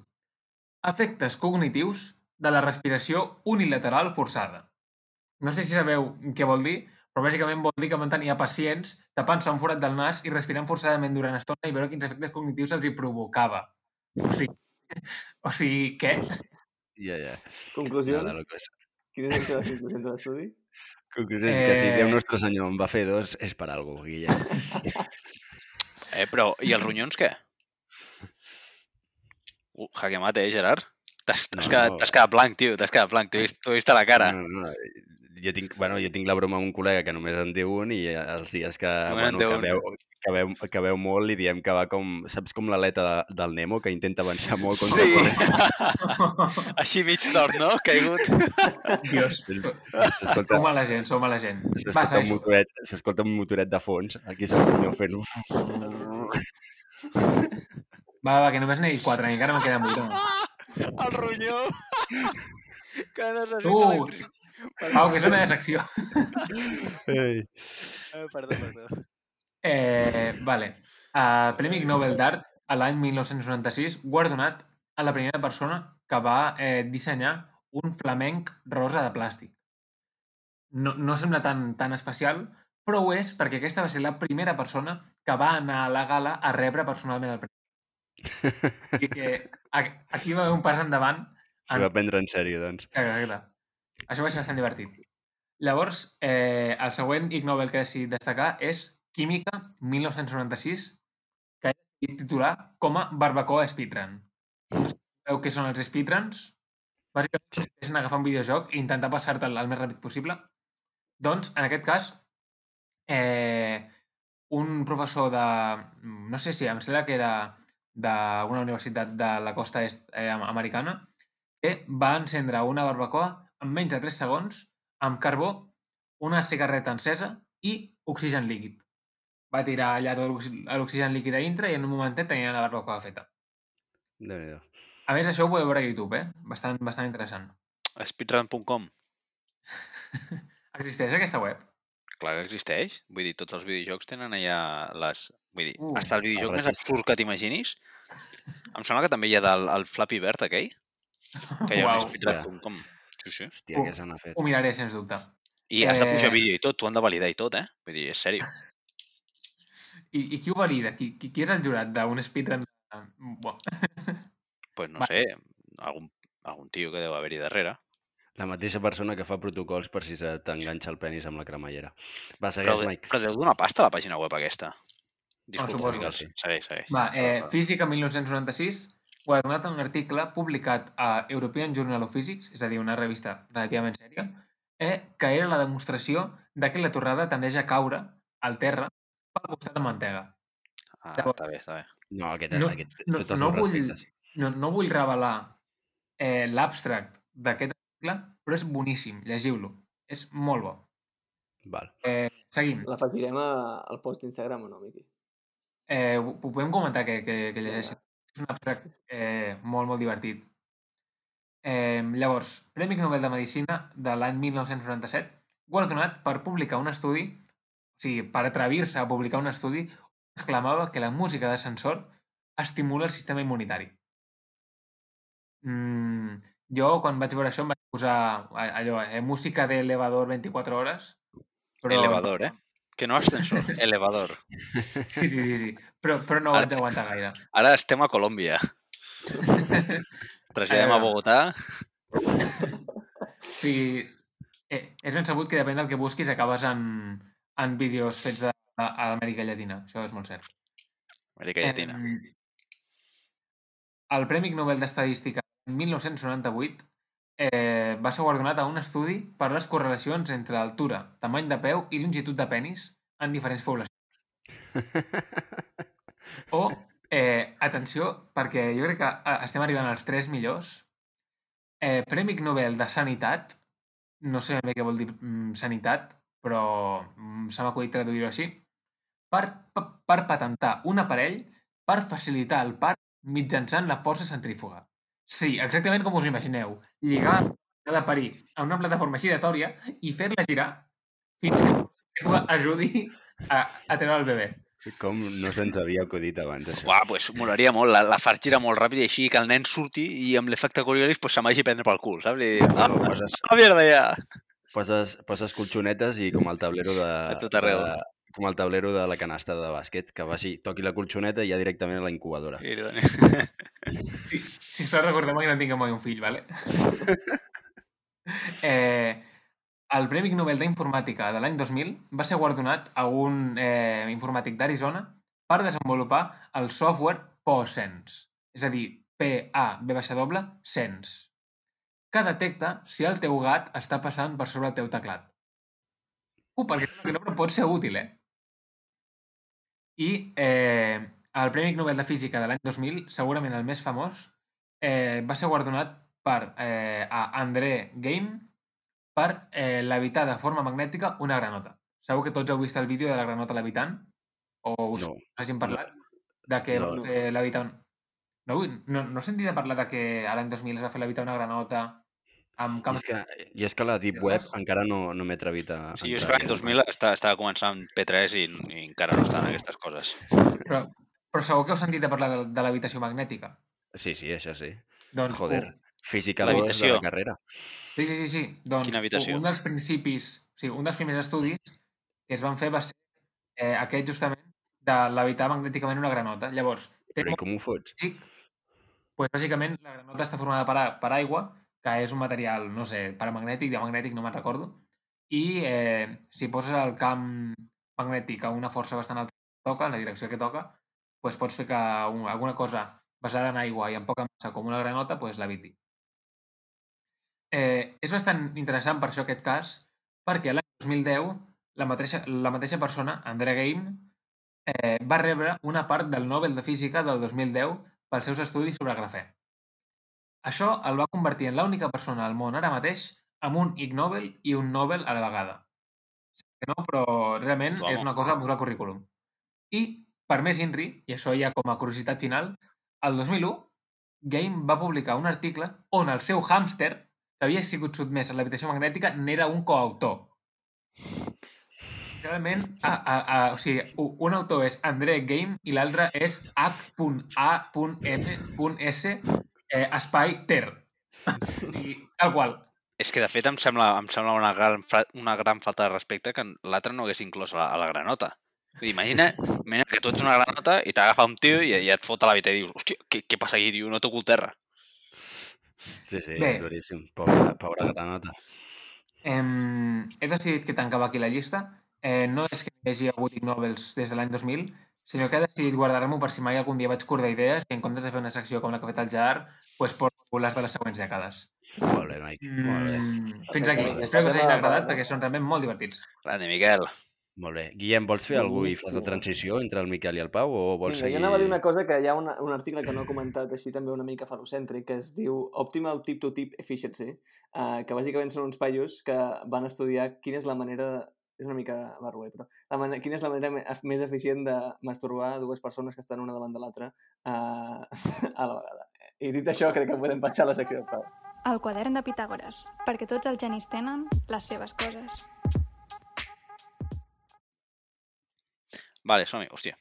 Efectes cognitius de la respiració unilateral forçada. No sé si sabeu què vol dir, però bàsicament vol dir que mantenia pacients tapant-se un forat del nas i respirant forçadament durant estona i veure quins efectes cognitius els hi provocava. O sigui, o sigui què? Ja, ja. Conclusions? Locos. Quines van ser les conclusions de l'estudi? Conclusió és que si Eh. Déu Nostre Senyor en va fer dos, és per alguna cosa, Guillem. Eh, però, i els ronyons què? Uh, jaque mate, eh, Gerard? T'has No, quedat, quedat blanc, tio, t'has quedat blanc. T'ho he vist, vist a la cara. No, no, no. Jo tinc, bueno, jo tinc la broma amb un col·lega que només en diu un i els dies que, Només bueno, que, veu, que, veu, que veu molt li diem que va com... Saps com l'aleta de, del Nemo, que intenta avançar molt contra Sí. el corrent? Així mig tort, no? Caigut. Dios, S'escolta sou mala gent, sou mala gent. Va, s'escolta un, motoret, s'escolta un motoret de fons, aquí s'ha senyor fent... Va, va, que només n'he dit quatre, i encara me'n vuit. home. El ronyó. Que necessita Tu, elèctric. Pau, que és la meva secció. Ei. Eh, perdó, perdó. Eh, vale. Uh, Premi Ig Nobel d'Art a l'any 1996, guardonat a la primera persona que va eh, dissenyar un flamenc rosa de plàstic. No, no sembla tan, tan especial, però ho és perquè aquesta va ser la primera persona que va anar a la gala a rebre personalment el premi. I que aquí va haver un pas endavant S'ho va prendre en sèrio, doncs. Exacte. Això va ser bastant divertit. Llavors, eh, el següent Ig Nobel que he decidit destacar és Química 1996, que he decidit titular com a Barbacoa Speedrun. No sabeu què són els speedruns? Bàsicament és agafar un videojoc i intentar passar-te'l el més ràpid possible. Doncs, en aquest cas, eh, un professor de... No sé si em sembla que era d'una universitat de la costa est eh, americana, que va encendre una barbacoa en menys de 3 segons amb carbó, una cigarreta encesa i oxigen líquid. Va tirar allà tot l'oxi- l'oxigen líquid a dintre i en un momentet tenia la barbacoa feta. déu nhi A més, això ho podeu veure a YouTube, eh? Bastant, bastant interessant. Speedrun.com. Existeix aquesta web? Clar que existeix. Vull dir, tots els videojocs tenen allà les... Vull dir, Uh, uh, hasta el videojoc el més absurd que t'imaginis. Em sembla que també hi ha del, el Flappy Bird aquell, que hi ha un speedrun.com. Sí, sí. Hòstia, n'ha fet? Ho miraré, sens dubte. I has de pujar Eh. vídeo i tot, t'ho han de validar i tot, eh? Vull dir, és sèrio. I, i qui ho valida? Qui, qui, qui és el jurat d'un speedrun? Buah. pues no Va. sé, algun, algun tio que deu haver-hi darrere. La mateixa persona que fa protocols per si se t'enganxa el penis amb la cremallera. Va, Però, segueix, de- Mike. però deu donar pasta a la pàgina web aquesta. Disculpa, que sí. segueix, segueix. Va, eh, Física 1996, guardonat en un article publicat a European Journal of Physics, és a dir, una revista relativament sèria, eh, que era la demostració de que la torrada tendeix a caure al terra pel costat de mantega. Ah, Llavors- està bé, està bé. No, aquest, No, aquest, no, no, vull, no, no vull revelar eh, l'abstract d'aquest article, però és boníssim, llegiu-lo. És molt bo. Val. Eh, seguim. L'afegirem a- al post d'Instagram o no, Miqui? Eh, ho, ho podem comentar que, que, que llegeixin. És un abstract eh, molt, molt divertit. Eh, llavors, Premi Nobel de Medicina de l'any 1997, guardonat per publicar un estudi, o sigui, per atrevir-se a publicar un estudi, exclamava que la música d'ascensor estimula el sistema immunitari. Mm, jo, quan vaig veure això, em vaig posar a- allò, eh, música d'elevador 24 hores. Però... Elevador, eh? Que no ascensor, elevador. Sí, sí, sí, sí. Però, però no ho Ara- vaig aguantar gaire. Ara estem a Colòmbia. Traslladem a veure. Bogotà. O sigui, eh, és ben sabut que depèn del que busquis acabes en, en vídeos fets a, a l'Amèrica Llatina. Això és molt cert. Amèrica Llatina. Em, el Premi Nobel d'Estadística en 1998 eh, va ser guardonat a un estudi per les correlacions entre altura, tamany de peu i longitud de penis en diferents poblacions. O, eh, atenció, perquè jo crec que eh, estem arribant als tres millors. Eh, Premi Nobel de Sanitat, no sé bé què vol dir mm, sanitat, però mm, se m'ha acudit traduir-ho així, per, per, per patentar un aparell per facilitar el part mitjançant la força centrífuga. Sí, exactament com us imagineu. Lligar la de parir a una plataforma giratòria i fer-la girar fins que la centrífuga ajudi a, a treure el bebè. Com no se'ns havia acudit abans, això. Uah, pues molaria molt. La, la far gira molt ràpid i així que el nen surti i amb l'efecte Coriolis pues, se m'hagi a prendre pel cul, saps? I, ah, Poses, ah, mierda, ja! Poses, poses colxonetes i com el tablero de... A tot arreu. De, com el tablero de la canasta de bàsquet, que va així, toqui la colxoneta i ja directament a la incubadora. I, doni- Sí, sisplau, recordeu que no tinguem mai un fill, vale? eh, el Premi Nobel d'Informàtica de l'any 2000 va ser guardonat a un eh, informàtic d'Arizona per desenvolupar el software POSense, és a dir, P-A-B-doble, Sense, que detecta si el teu gat està passant per sobre el teu teclat. Uh, perquè que no, pot ser útil, eh? I eh, el Premi Nobel de Física de l'any 2000, segurament el més famós, eh, va ser guardonat per eh, a André Game per eh, levitar de forma magnètica una granota. Segur que tots heu vist el vídeo de la granota levitant? O us, No. us hagin parlat? De que No. no. va fer levitar un... No, no, no he sentit a parlar de que a l'any 2000 es va fer levitar una granota amb I camps... és, que, I és que la Deep Web encara no, no m'he atrevit a... Sí, jo és que l'any 2000 estava, estava començant P3 i, i encara no estan aquestes coses. Però, Però segur que heu sentit a parlar de, de l'habitació magnètica. Sí, sí, això sí. Doncs, Joder, u, física 2 de la carrera. Sí, sí, sí, sí. Doncs Quina habitació? un dels principis, sí, un dels primers estudis que es van fer va ser eh, aquest justament de levitar magnèticament una granota. Llavors, té Però i com ho fots? físic, pues, bàsicament la granota està formada per, a- per aigua, que és un material, no sé, paramagnètic, diamagnètic, no me'n recordo, i eh, si poses el camp magnètic a una força bastant alta que toca, en la direcció que toca, pues, pots fer que un, alguna cosa basada en aigua i amb poca massa com una granota pues, leviti. Eh, és bastant interessant per això aquest cas, perquè l'any 2010 la mateixa, la mateixa persona, Andrea Game, eh, va rebre una part del Nobel de Física del 2010 pels seus estudis sobre grafè. Això el va convertir en l'única persona al món ara mateix amb un Ig Nobel i un Nobel a la vegada. No, però realment Vamos. és una cosa a posar al currículum. I, per més INRI, i això ja com a curiositat final, el 2001 Game va publicar un article on el seu hàmster, que havia sigut sotmès a l'habitació magnètica, n'era un coautor. Realment, a, a, a, o sigui, un autor és André Game i l'altre és H.A.M.S. Eh, espai ter. Sigui, tal qual. És que, de fet, em sembla, em sembla una, gran, una gran falta de respecte que l'altre no hagués inclòs a la, a la granota. Imagina, imagina que tu ets una granota i t'agafa un tio i, i et fot a la vida i dius, hòstia, què, què passa aquí, tio? No toco el terra. Sí, sí, Bé. duríssim. Pobra, pobra granota. Em, he decidit que tancava aquí la llista. Eh, no és que hi hagi hagut Ig Nobels des de l'any 2000, sinó que he decidit guardar-m'ho per si mai algun dia vaig cordar idees i en comptes de fer una secció com la que ha fet el Jar, pues, porto les de les següents dècades. Molt bé, Mike. Molt bé. Mm, fins aquí. Espero que us hagin agradat perquè són realment molt divertits. Grande, Miquel. Molt bé. Guillem, vols fer alguna cosa i fas la transició entre el Miquel i el Pau o vols Vinga, seguir... jo anava a dir una cosa que hi ha una, un article que no he comentat així també una mica falocèntric que es diu Optimal Tip-to-Tip Efficiency uh, que bàsicament són uns paios que van estudiar quina és la manera és una mica barroer, però la manera, quina és la manera més eficient de masturbar dues persones que estan una davant de l'altra uh, a la vegada. I dit això, crec que podem passar a la secció del Pau. El quadern de Pitàgores, perquè tots els genis tenen les seves coses. Vale, som-hi, hòstia.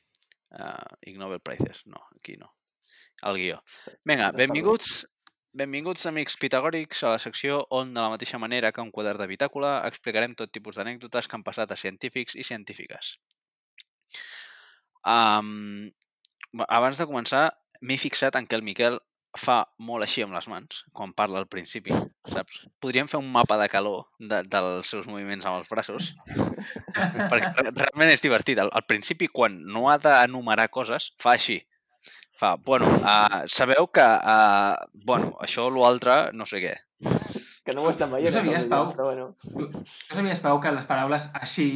Uh, Ig Nobel Prizes. No, aquí no. El guió. Sí, Vinga, benvinguts, benvinguts amics pitagòrics a la secció on, de la mateixa manera que un quadern de bitàcula, explicarem tot tipus d'anècdotes que han passat a científics i científiques. Um, abans de començar, m'he fixat en que el Miquel fa molt així amb les mans, quan parla al principi, saps? Podríem fer un mapa de calor de, dels seus moviments amb els braços, perquè re- realment és divertit. Al, al principi, quan no ha d'enumerar coses, fa així. Fa, bueno, uh, sabeu que, uh, bueno, això o l'altre, no sé què. Que no ho estan veient, No sabies, Pau? però bueno. Tu sabies, Pau, que les paraules així,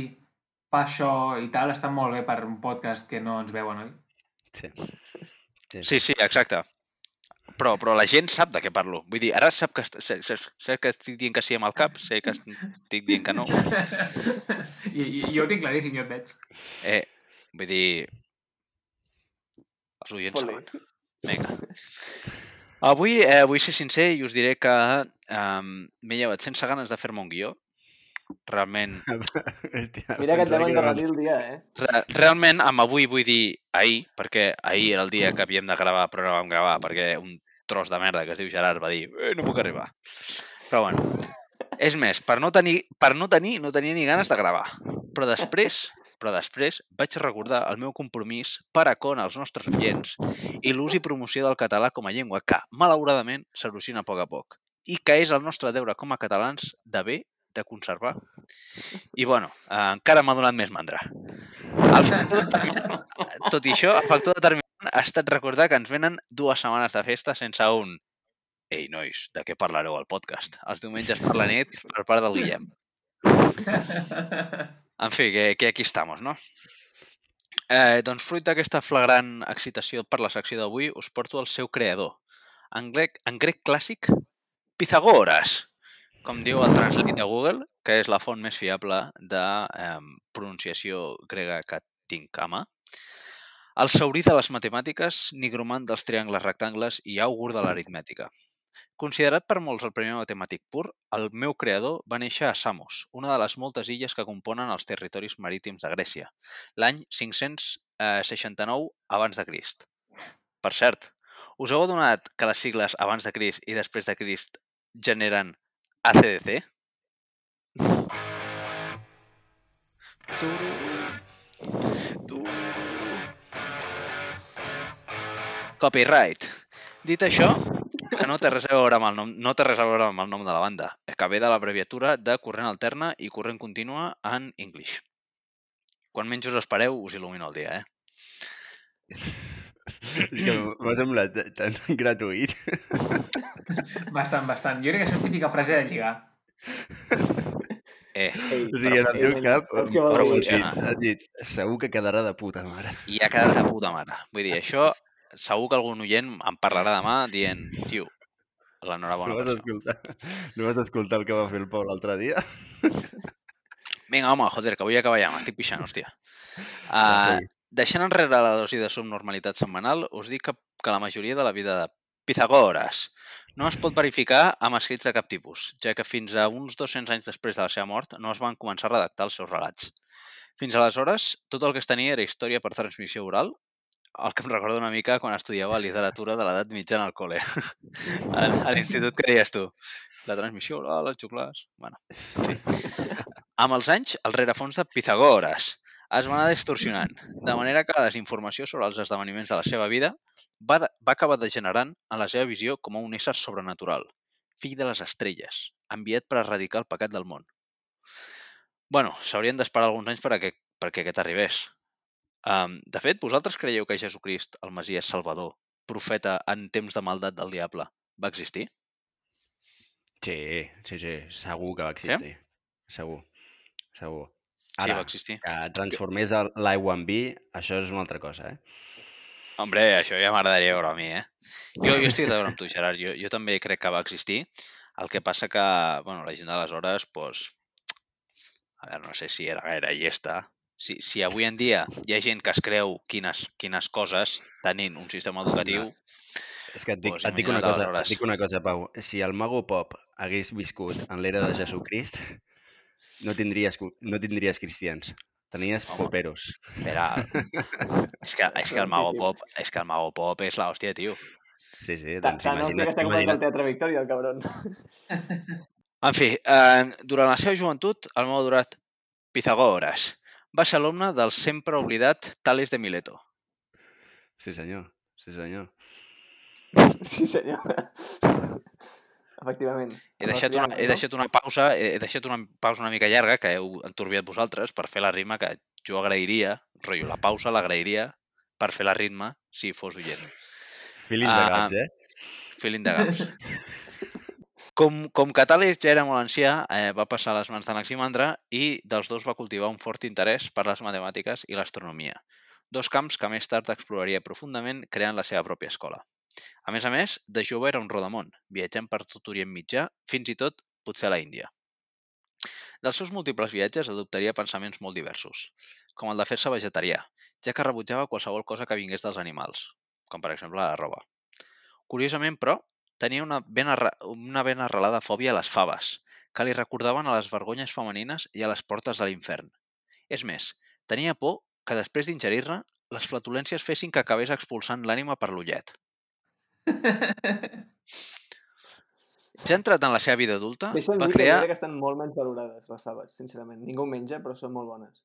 fa això i tal estan molt bé per un podcast que no ens veuen, oi? Sí. sí. Sí, sí, exacte. Però, però la gent sap de què parlo. Vull dir, ara sap que, sé, sé que estic dient que sí amb el cap, sé que estic dient que no. I, i jo ho tinc claríssim, jo et veig. Eh, vull dir... Els oients saben. Vinga. Avui eh, vull ser sincer i us diré que um, m'he llevat sense ganes de fer-me un guió. Realment, Mira que et vam era endarrerir el dia, eh? re, realment amb avui vull dir ahir, perquè ahir era el dia que havíem de gravar, però no vam gravar, perquè un tros de merda que es diu Gerard va dir eh, no puc arribar. Però bueno, és més, per no tenir, per no tenir, no tenia ni ganes de gravar. Però després, però després vaig recordar el meu compromís per a con als nostres oients i l'ús i promoció del català com a llengua que, malauradament, s'erosiona a poc a poc i que és el nostre deure com a catalans de bé de conservar. I, bueno, eh, encara m'ha donat més mandra. El factor determinant, tot i això, el factor determinant ha estat recordar que ens venen dues setmanes de festa sense un Ei, nois, de què parlareu al podcast? Els diumenges per la nit per part del Guillem. En fi, que, que aquí estamos, no? Eh, doncs fruit d'aquesta flagrant excitació per la secció d'avui, us porto el seu creador. En grec, en grec clàssic, Pitagores, com diu el Translate de Google, que és la font més fiable de eh, pronunciació grega que tinc a mà. El saurí de les matemàtiques, nigromant dels triangles rectangles i augur de l'aritmètica. Considerat per molts el primer matemàtic pur, el meu creador va néixer a Samos, una de les moltes illes que componen els territoris marítims de Grècia, l'any 569 abans de Crist. Per cert, us heu adonat que les sigles abans de Crist i després de Crist generen ACDC? Copyright. Dit això, que no té res a veure amb el nom, no té res a veure amb el nom de la banda, que ve de l'abreviatura de corrent alterna i corrent contínua en English. Quan menys us espereu, us il·lumino el dia, eh? És que m'ha semblat tan gratuït. Bastant, bastant. Jo crec que això és típica frase de lligar. Eh, Ei, O sigui, en el teu cap però funciona. has dit, segur que quedarà de puta mare. i ha quedat de puta mare. Vull dir, això segur que algun oient em parlarà demà dient, tio, l'enhorabona No vas, escoltar, no vas escoltar el que va fer el Pau l'altre dia? Vinga, home, joder, que vull acabar ja, m'estic pixant, hòstia. Uh, deixant enrere la dosi de subnormalitat setmanal, us dic que, que la majoria de la vida de Pitagores no es pot verificar amb escrits de cap tipus, ja que fins a uns 200 anys després de la seva mort no es van començar a redactar els seus relats. Fins aleshores, tot el que es tenia era història per transmissió oral, el que em recorda una mica quan estudiava literatura de l'edat mitjana al col·le. a, l'institut que deies tu. La transmissió oral, els xuclars... Bueno, en fi. Amb els anys, el rerefons de Pitagores es va anar distorsionant, de manera que la desinformació sobre els esdeveniments de la seva vida va, de, va acabar degenerant en la seva visió com a un ésser sobrenatural, fill de les estrelles, enviat per erradicar el pecat del món. bueno, s'haurien d'esperar alguns anys perquè, perquè aquest arribés. Um, de fet, vosaltres creieu que Jesucrist, el Messias Salvador, profeta en temps de maldat del diable, va existir? Sí, sí, sí, segur que va existir. Segur, segur. sí, Ara, va existir. que transformés l'aigua en vi, això és una altra cosa, eh? Hombre, això ja m'agradaria veure a mi, eh? Jo, jo estic d'acord amb tu, Gerard. Jo, jo també crec que va existir. El que passa que, bueno, la gent d'aleshores, pues, a veure, no sé si era gaire llesta. Si, si avui en dia hi ha gent que es creu quines, quines coses tenint un sistema educatiu, És que et dic, Pues et dic una imagina't cosa, et dic una cosa, Pau. Si el mago pop hagués viscut en l'era de Jesucrist, no tindries, no tindries cristians. Tenies Home. poperos. era... és, que, és que el Mago Pop és que el Mago Pop és l'hòstia, tio. Sí, sí, doncs Tant hòstia que imagina't, està al imagina't, Teatre Victòria, el cabron. En fi, eh, durant la seva joventut, el meu adorat Pitagores va ser alumne del sempre oblidat Tales de Mileto. Sí, senyor. Sí, senyor. Sí, senyor. Efectivament. He deixat, una, he deixat una pausa, he deixat una pausa una mica llarga que heu enturbiat vosaltres per fer la rima que jo agrairia, rotllo, la pausa l'agrairia per fer la ritme si fos oient. Feeling Ah, de gats, eh? Feeling de gaps. Com, com que Tales ja era molt ancià, eh, va passar a les mans d'Anaximandre i dels dos va cultivar un fort interès per les matemàtiques i l'astronomia, dos camps que més tard exploraria profundament creant la seva pròpia escola. A més a més, de jove era un rodamont, viatjant per tot Orient Mitjà, fins i tot potser a la Índia. Dels seus múltiples viatges adoptaria pensaments molt diversos, com el de fer-se vegetarià, ja que rebutjava qualsevol cosa que vingués dels animals, com per exemple la roba. Curiosament, però, tenia una ben, arra... una ben arrelada fòbia a les faves, que li recordaven a les vergonyes femenines i a les portes de l'infern. És més, tenia por que després d'ingerir-ne, les flatulències fessin que acabés expulsant l'ànima per l'ullet. Ja entrat en la seva vida adulta, Deixa'm va que crear... crec que estan molt menys valorades, les faves, sincerament. Ningú en menja, però són molt bones.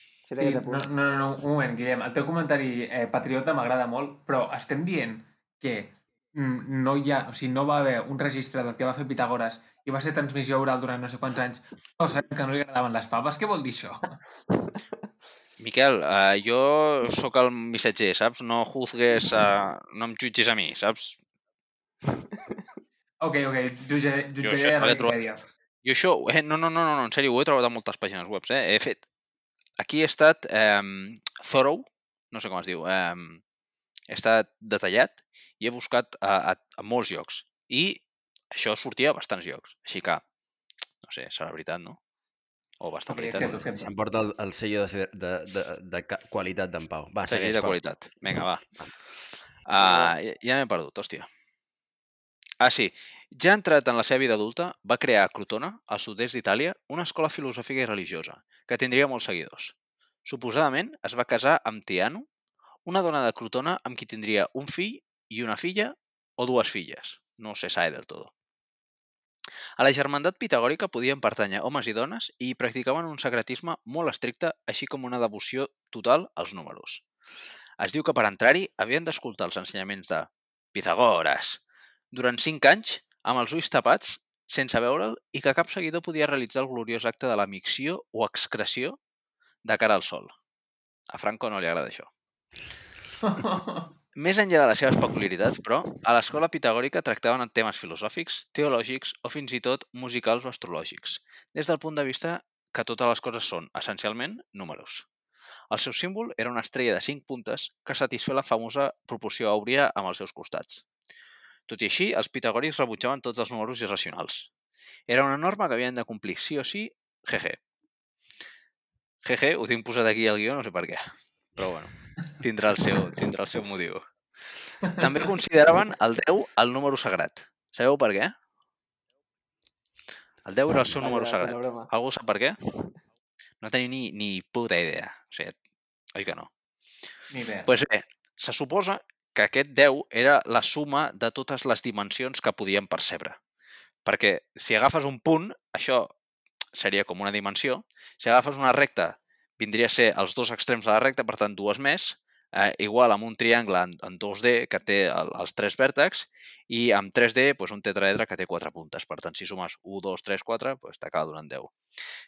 Sí, no, no, no, no, un moment, Guillem. El teu comentari eh, patriota m'agrada molt, però estem dient que mm, no hi ha, o sigui, no va haver un registre del que va fer Pitàgores i va ser transmissió oral durant no sé quants anys, no sabem que no li agradaven les faves. Què vol dir això? Miquel, uh, jo sóc el missatger, saps? No juzgues, uh, no em jutgis a mi, saps? Ok, ok, jutjaré, jutjaré això a trobat- Wikipedia. Jo això, eh, no, no, no, no, no, en sèrio, ho he trobat a moltes pàgines web, eh? He fet... Aquí he estat eh, thorough, no sé com es diu, eh, he estat detallat i he buscat a, a, a molts llocs. I això sortia a bastants llocs. Així que, no sé, serà veritat, no? O bastant Ok, veritat. accepto, accepto. S'emporta el, el sello de, de, de, de qualitat d'en Pau. Va, segueix, de qualitat. Vinga, va. Uh, ja ja m'he perdut, hòstia. Ah, sí. Ja entrat en la seva vida adulta, va crear a Crotona, al sud-est d'Itàlia, una escola filosòfica i religiosa, que tindria molts seguidors. Suposadament, es va casar amb Tiano, una dona de Crotona amb qui tindria un fill i una filla o dues filles. No se sabe del todo. A la germandat pitagòrica podien pertànyer homes i dones i practicaven un secretisme molt estricte, així com una devoció total als números. Es diu que per entrar-hi havien d'escoltar els ensenyaments de Pitagores durant cinc anys, amb els ulls tapats, sense veure'l, i que cap seguidor podia realitzar el gloriós acte de la micció o excreció de cara al sol. A Franco no li agrada això. Més enllà de les seves peculiaritats, però, a l'escola pitagòrica tractaven temes filosòfics, teològics o fins i tot musicals o astrològics, des del punt de vista que totes les coses són, essencialment, números. El seu símbol era una estrella de 5 puntes que satisfé la famosa proporció àurea amb els seus costats. Tot i així, els pitagòrics rebutjaven tots els números irracionals. Era una norma que havien de complir sí o sí, jeje. Jeje, ho tinc posat aquí al guió, no sé per què. Però bueno, tindrà el seu, tindrà el seu motiu. També consideraven el 10 el número sagrat. Sabeu per què? El 10 era el seu número sagrat. Algú sap per què? No teniu ni, ni puta idea. O sigui, oi que no? Ni idea. Pues bé, se suposa que aquest 10 era la suma de totes les dimensions que podíem percebre. Perquè si agafes un punt, això seria com una dimensió. Si agafes una recta, vindria a ser els dos extrems de la recta, per tant, dues més, eh, igual amb un triangle en, en 2D que té el, els tres vèrtex i amb 3D doncs un tetraedre que té quatre puntes. Per tant, si sumes 1, 2, 3, 4, doncs t'acaba donant 10.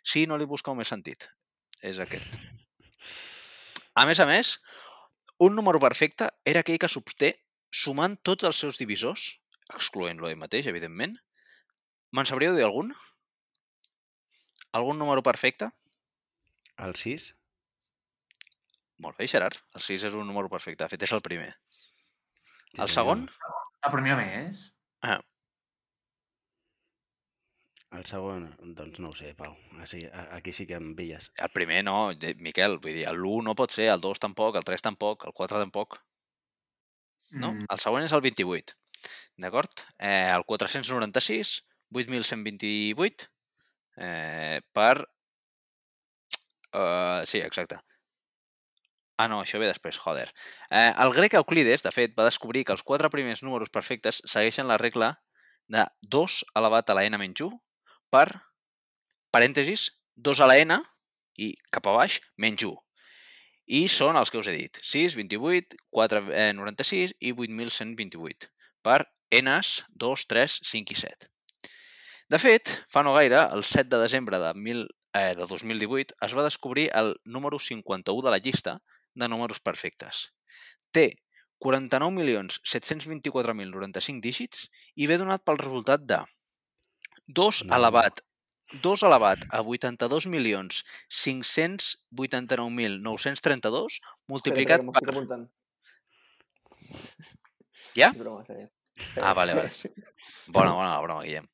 Si no li busqueu més sentit, és aquest. A més a més, un número perfecte era aquell que s'obté sumant tots els seus divisors, excloent-lo ell mateix, evidentment. Me'n sabríeu dir algun? Algun número perfecte? El 6? Molt bé, Gerard. El 6 és un número perfecte. De fet, és el primer. Sí, El senyor. segon? N'hi ha més? Ah, El segon, doncs no ho sé, Pau. Així, aquí sí que em pilles. el primer no, de- Miquel. Vull dir, l'1 no pot ser, el 2 tampoc, el 3 tampoc, el 4 tampoc. No? Mm, El següent és el 28. D'acord? Eh, el 496, 8.128, eh, per... Uh, sí, exacte. Ah, no, això ve després, joder. Eh, el grec Euclides, de fet, va descobrir que els quatre primers números perfectes segueixen la regla de 2 elevat a la n menys 1 per, parèntesis, 2 a la n i cap a baix, menys 1. I són els que us he dit, 6, 28, 4, eh, 96 i 8.128, per Ns, 2, 3, 5 i 7. De fet, fa no gaire, el 7 de desembre de, 1000, eh, de 2018, es va descobrir el número 51 de la llista de números perfectes. Té 49.724.095 dígits i ve donat pel resultat de 2 No. elevat 2 elevat a 82.589.932 multiplicat Espera, espera, per... Ja? Broma. Ah, vale, vale. Bona, bona la broma, Guillem.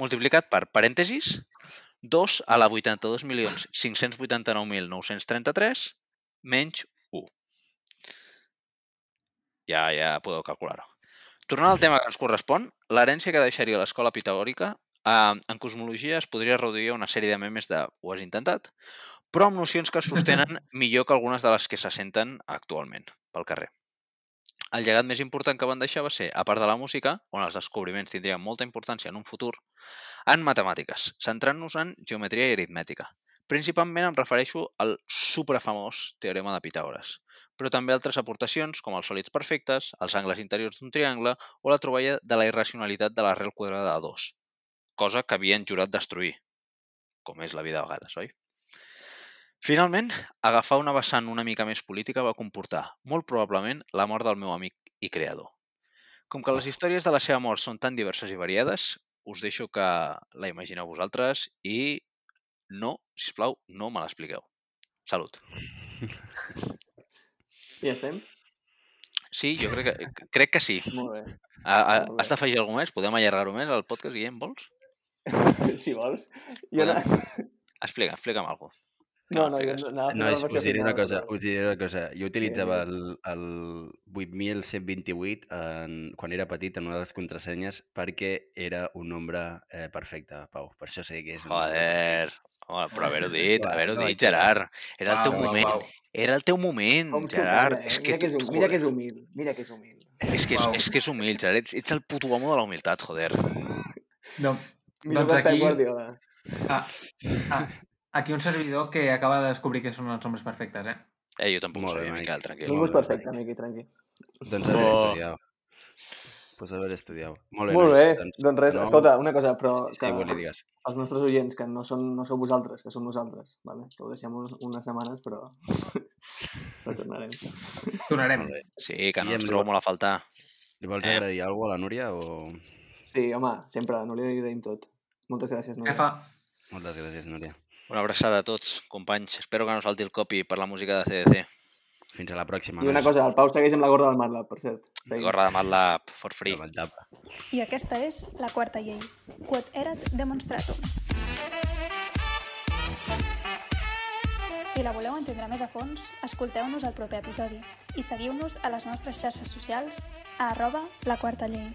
Multiplicat per parèntesis 2 a la 82.589.933 menys 1. Ja, ja podeu calcular-ho. Tornant al tema que ens correspon, l'herència que deixaria l'escola pitagòrica eh, en cosmologia es podria reduir a una sèrie de memes de ho has intentat, però amb nocions que es sostenen millor que algunes de les que se senten actualment pel carrer. El llegat més important que van deixar va ser, a part de la música, on els descobriments tindrien molta importància en un futur, en matemàtiques, centrant-nos en geometria i aritmètica. Principalment em refereixo al suprafamós teorema de Pitàgores, però també altres aportacions com els sòlids perfectes, els angles interiors d'un triangle o la troballa de la irracionalitat de l'arrel quadrada de 2, cosa que havien jurat destruir, com és la vida a vegades, oi? Finalment, agafar una vessant una mica més política va comportar, molt probablement, la mort del meu amic i creador. Com que les històries de la seva mort són tan diverses i variades, us deixo que la imagineu vosaltres i no, si plau, no me l'expliqueu. Salut. Ja estem? Sí, jo crec que, crec que sí. Molt bé. Ha, ha, Molt bé. has d'afegir alguna més? Podem allargar-ho més, el podcast, Guillem, vols? Si vols. Jo no... Explica, explica'm alguna cosa. No, no, jo no, no, No, us, diré una cosa, us diré una cosa. Jo utilitzava el, el 8128 en, quan era petit en una de les contrasenyes perquè era un nombre eh, perfecte, Pau. Per això sé que és Joder. Home, però haver-ho dit, haver-ho dit. Gerard. Era el teu moment. Era el teu moment, Gerard. eh? És que, mira, que és, tu- mira que és humil, mira que és humil. és, que és, és que és humil, Gerard. Ets, ets el puto amo de la humilitat, joder. No, doncs aquí, ah, ah, aquí un servidor que acaba de descobrir que són els homes perfectes, eh? Eh, jo tampoc ho Molt bé, sabia. Miquel, tranquil. Ningú és perfecte, Miqui, tranqui. Doncs haver Oh. estudiat. Pues haver estudiat. Molt bé, Molt bé, nois, doncs res, no- escolta, una cosa, però Sí, que digues. els nostres oients, que no, són, no sou vosaltres, que som nosaltres, vale? que ho deixem un, unes setmanes, però retornarem. Tornarem. Bé. Sí, que I no ens trobo de- molt a faltar. Li vols Eh. agrair alguna cosa a la Núria o... Sí, home, sempre, no li agraïm tot. Moltes gràcies, Núria. Jefa, Moltes gràcies, Núria. Una abraçada a tots, companys. Espero que no salti el copy per la música de CDC. Fins a la pròxima. I una nois. cosa, el Pau segueix amb la gorra del MATLAB, per cert. Seguim. Gorra de MATLAB, for free. I aquesta és la quarta llei. Quod erat demonstratum. Si la voleu entendre més a fons, escolteu-nos al proper episodi i seguiu-nos a les nostres xarxes socials a arroba la quarta llei.